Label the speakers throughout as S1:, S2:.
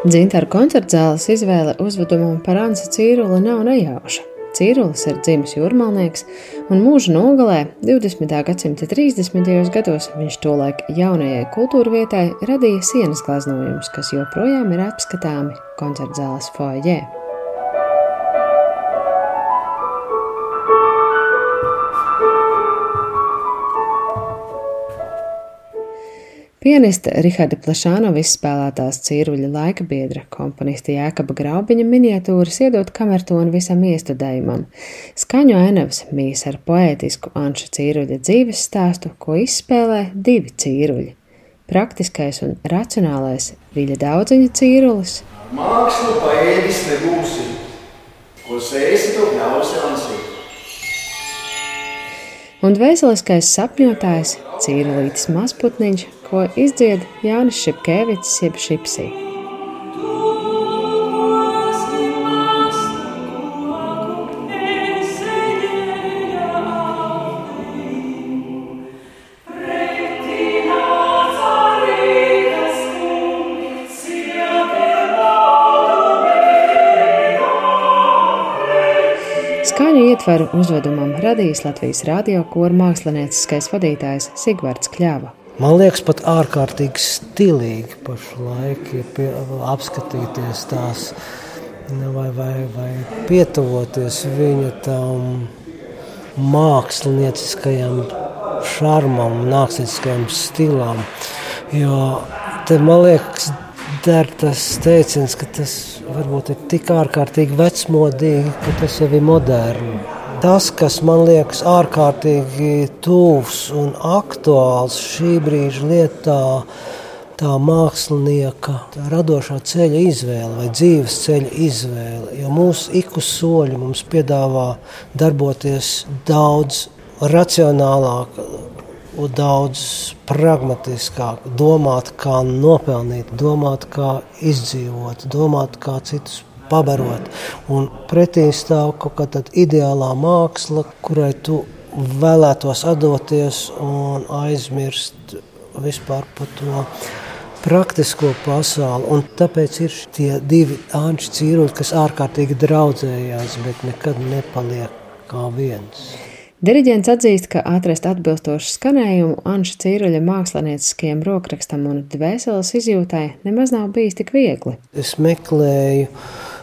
S1: Dzintara koncertzāles izvēle uzvedumam par Ansi Cīruli nav nejauša. Cīrulis ir dzimis jūrmalnieks, un mūža nogalē 20. gadsimta 30. gados viņš tolaik jaunajai kultūra vietai radīja sienas gleznojumus, kas joprojām ir apskatāmi koncertzāles foajē. Pianista Riharda Plašānova izspēlētās cīruļa laika biedra, komponista Jēkaba Graubiņa miniatūras iedot kamertonu visam iestudējumam. Skaņu ainavas mīs ar poētisku Anša cīruļa dzīves stāstu, ko izspēlē divi cīruļi - praktiskais un racionālais Viļa daudziņa cīrulis.
S2: Mākslu paēdis nebūsi, ko sēsi to ļausi ansīt.
S1: Un dvēseliskais sapņotājs Cīrulītis Masputniņš ko izdzied Jānis Šepkēvics jeb Šipsī. Skaņu ietvaru uzvedumam radījis Latvijas radio kora mākslinieckais vadītājs Sigvards Kļava.
S3: Man liekas, pat ārkārtīgi stilīgi pašlaik ja pie, apskatīties tās vai, vai, vai pietuvoties viņa tam mākslinieckajam šarmam, mākslinieckajam stilam. Jo te man liekas, der tas teiciens, ka tas varbūt ir tik ārkārtīgi vecmodīgi, ka tas jau ir moderns. Tas, kas man liekas ārkārtīgi tuvs un aktuāls šī brīža lietā, tā mākslinieka tā radošā ceļa izvēle vai dzīves ceļa izvēle. Jo mūsu iku soļi mums piedāvā darboties daudz racionālāk, daudz pragmatiskāk, domāt, kā nopelnīt, domāt, kā izdzīvot, domāt, kā citus pabarot. Un pretī stāv kaut kāda ideālā māksla, kurai tu vēlētos atdoties un aizmirst vispār par to praktisko pasauli. Un tāpēc ir tie divi āņķi cīruļi, kas ārkārtīgi draudzējās, bet nekad nepaliek kā viens.
S1: Diriģents atzīst, ka atrast atbilstošu skanējumu Anša Cīruļa mākslinieciskajam rokrakstam un dvēseles izjūtai nemaz nav bijis tik viegli.
S3: Es meklēju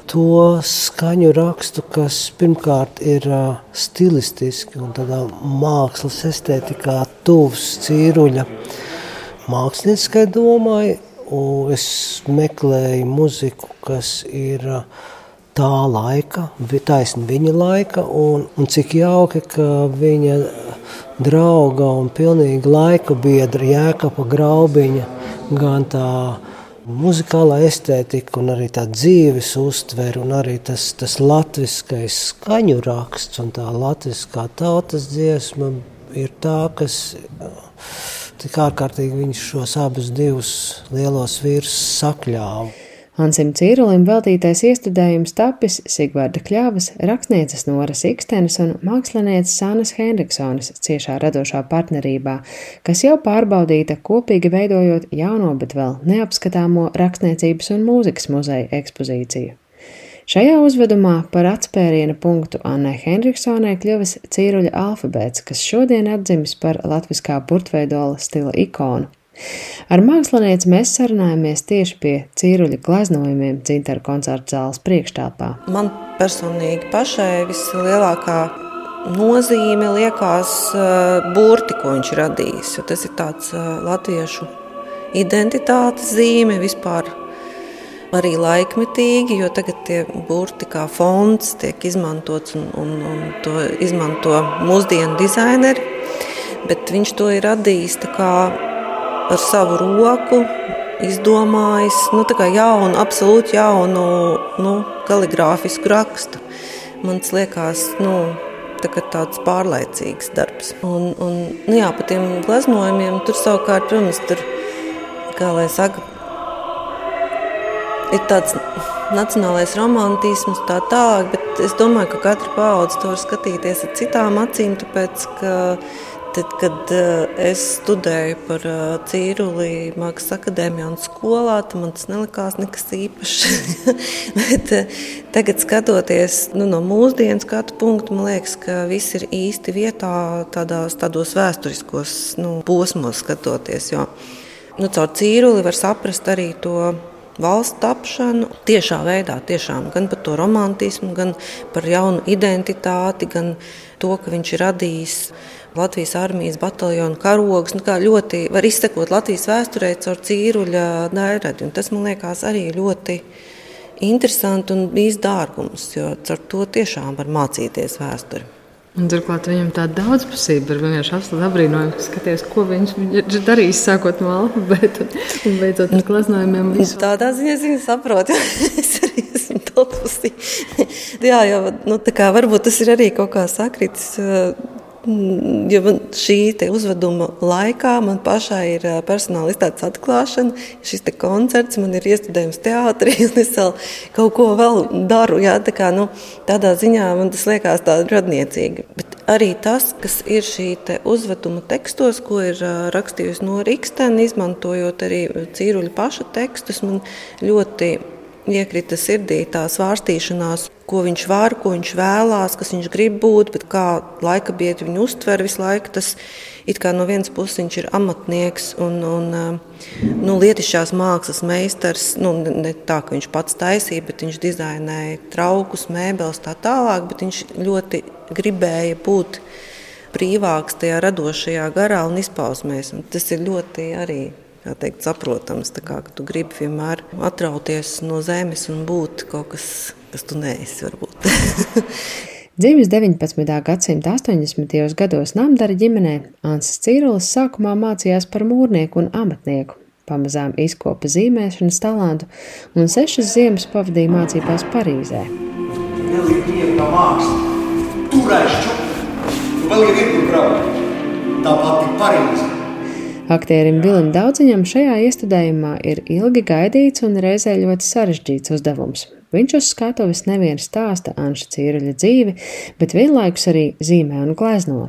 S3: to skaņu rakstu, kas pirmkārt ir stilistiski un tādā mākslas estētikā tuvs cīruļa mākslinieckai domai. Es meklēju muziku, kas ir tā laika, taisni viņa laika, un, un cik jauki, ka viņa drauga un pilnīgi laika biedra Jēkapa Graubiņa gan tā muzikālā estētika, un arī tā dzīves uztvere, un arī tas, tas latviskais skaņu raksts un tā latviskā tautas dziesma ir tā, kas tik ārkārtīgi viņš šos abus divus lielos vīrus sakļāva.
S1: Hansim Cīrulim veltītais iestudējums tapis Sigvarda Kļavas, rakstnieces Noras Ikstenes un mākslinieces Sānas Hendriksonas ciešā radošā partnerībā, kas jau pārbaudīta kopīgi veidojot jauno, bet vēl neapskatāmo rakstniecības un mūzikas muzeja ekspozīciju. Šajā uzvedumā par atspēriena punktu Annai Hendriksonai kļuvis cīruļa alfabēts, kas šodien atdzimis par latviskā burtveidola stila ikonu. Ar mākslinieci mēs sarunājamies tieši pie cīruļa gleznojumiem Dzintara koncerta zāles priekštāpā.
S4: Man personīgi pašai vislielākā nozīme liekas uh, burti, ko viņš radījis. Tas ir tāds uh, latviešu identitātes zīme vispār. Arī laikmetīgi, jo tagad tie burti kā fonds tiek izmantots un, un, un to izmanto mūsdienu dizaineri. Bet viņš to ir radījis kā ar savu roku izdomājis nu, jaunu, absolūti jaunu nu, kaligrāfisku rakstu. Man liekas, nu, tā tāds pārlaicīgs darbs. Un, un, nu, jā, pa tiem gleznojumiem tur savukārt, protams, tur, kā lai saka, ir tāds nacionālais romantisms, tā tālāk, bet es domāju, ka katra paudze to var skatīties ar citām acīm, tāpēc, ka Tad, kad uh, es studēju par uh, Cīruli Mākslas akadēmijā un skolā, tad man tas nelikās nekas īpašs. Bet uh, tagad, skatoties nu, no mūsdienu skatu punktu, man liekas, ka viss ir īsti vietā tādās, tādos vēsturiskos nu, posmos skatoties. Jo, nu, caur Cīruli var saprast arī to valsts tapšanu tiešā veidā, tiešām gan par to romantismu, gan par jaunu identitāti, gan to, ka viņš ir radījis Latvijas armijas bataljonu karogus. Nu, ļoti var izsekot Latvijas vēsturē caur cīruļa dairadi. Tas man liekas arī ļoti interesanti un bijis dārgums, jo ar to tiešām var mācīties vēsturi.
S1: Un, turklāt viņam tāda daudzpusība ir vienkārši absolūti apbrīnojama. Skaties, ko viņš ir darījis sākot no alfabēta un beidzot ar klasinājumiem.
S4: Visu. Tādā ziņā es viņu saprotu. es arī esmu daudzpusīga. Jā, jau nu, tā kā varbūt tas ir arī kaut kā sakritis Mm, jo šī uzveduma laikā man pašai ir personāla izstādes atklāšana, šis koncerts, man ir iestudējums teātrī, un es vēl kaut ko vēl daru. Jā, tā kā, nu, tādā ziņā man tas liekas radniecīgi. Bet arī tas, kas ir šī te uzveduma tekstos, ko ir rakstījusi no Rīgstena, izmantojot arī cīruļu paša tekstus, man ļoti iekrita sirdī tā svārstīšanās, ko viņš var, ko viņš vēlās, kas viņš grib būt, bet kā laika biedri viņu uztver visu laiku. Tas it kā no vienas puses viņš ir amatnieks un, un nu, lietišķās mākslas meistars. Nu, ne tā, ka viņš pats taisīja, bet viņš dizainēja traukus, mēbeles tā tālāk, bet viņš ļoti gribēja būt brīvāks tajā radošajā garā un izpausmēs. Un tas ir ļoti arī teikt, saprotams. Kā, tu gribi vienmēr atrauties no zemes un būt kaut kas, kas tu neesi.
S1: Dzimis 19. gadsimta 80. gados Namdara ģimenē, Ansis Cīrulis sākumā mācījās par mūrnieku un amatnieku. Pamazām izkopa zīmēšanas talantu un sešas ziemas pavadīja mācībās Parīzē.
S2: Turēšķi, vēl ir braukt. Tā pati Parīze.
S1: Aktierim Vilim Daudziņam šajā iestudējumā ir ilgi gaidīts un reizē ļoti sarežģīts uzdevums. Viņš uz skatuves nevien stāsta Anša Cīruļa dzīvi, bet vienlaikus arī zīmē un glezno.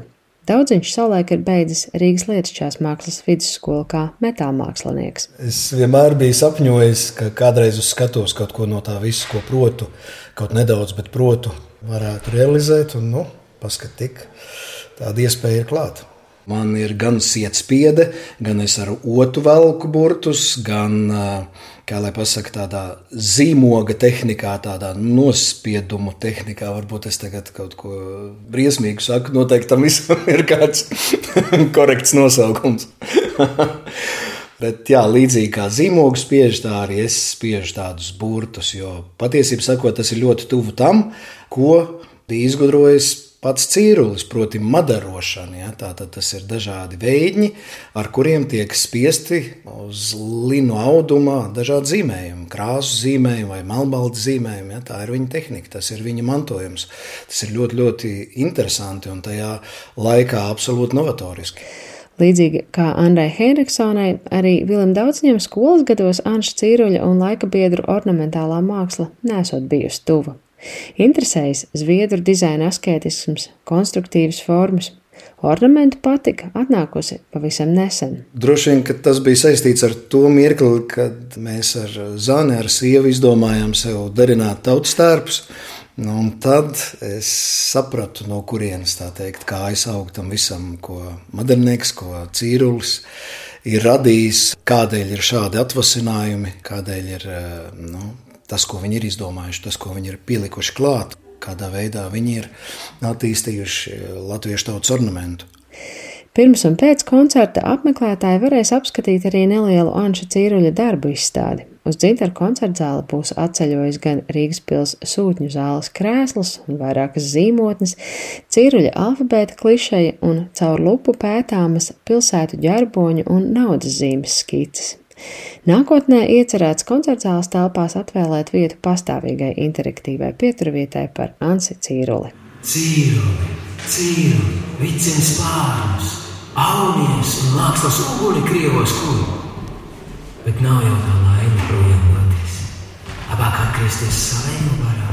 S1: Daudziņš savulaik ir beidzis Rīgas Lietišķās mākslas vidusskolu kā metālmākslinieks.
S5: Es vienmēr biju sapņojis, ka kādreiz uz skatuves kaut ko no tā visa, ko protu, kaut nedaudz, bet protu, varētu realizēt. Un, nu, paskat, tik tāda iespēja ir klāta. Man ir gan sietspiede, gan es ar otru velku burtus, gan, kā lai pasakā, tādā zīmoga tehnikā, tādā nospiedumu tehnikā. Varbūt es tagad kaut ko briesmīgu saku, noteikti tam visam ir kāds korekts nosaukums. Bet, jā, līdzīgi kā zīmogs spiež, tā arī es spiežu tādus burtus. Jo patiesībā sakot, tas ir ļoti tuvu tam, ko bija izgudrojis pats cīrulis, proti, madarošana. Ja? Tātad tas ir dažādi veidi, ar kuriem tiek spiesti uz linu audumā dažādi zīmējumi, krāsu zīmējumi vai melnbalta zīmējumi. Ja? Tā ir viņa tehnika, tas ir viņa mantojums. Tas ir ļoti, ļoti interesanti un tajā laikā absolūti novatoriski.
S1: Līdzīgi kā Andrai Henriksonai, arī Vilim Daudzņiem skolas gados Anša Cīruļa un laika biedru ornamentālā māksla nesot bijusi tuva. Interesējas zviedru dizaina asketisms, konstruktīvas formas. Ornamentu patika atnākusi pavisam nesen.
S5: Droši vien tas bija saistīts ar to mirkli, kad mēs ar Zāni, ar sievu izdomājām sev darināt tautas tērpus. Nu, tad es sapratu, no kurienes tā teikt, kā aizaugt tam visam, ko modernieks, ko cīrulis ir radījis, kādēļ ir šādi atvasinājumi, kādēļ ir nu, tas, ko viņi ir izdomājuši, tas, ko viņi ir pielikuši klāt, kādā veidā viņi ir attīstījuši latviešu tautas ornamentu.
S1: Pirms un pēc koncerta apmeklētāji varēs apskatīt arī nelielu Anša Cīruļa darbu izstādi. Uz dzintaru koncerta zāli būs atceļojis gan Rīgas pils sūtņu zāles krēsls un vairākas zīmotnes, Cīruļa alfabēta klišeja un caur lupu pētāmas pilsētu ģerboņu un naudas zīmes skices. Nākotnē iecerēts koncertzāles telpās atvēlēt vietu pastāvīgai interaktīvai pieturvietai par Ansi Cīruli.
S6: Cīruli, cīruli, vicins pārnus, aunies un mākslas uguni krievos kuģi. Bet nav jau tā laime projām doties. Labāk atgriezties savējā varā.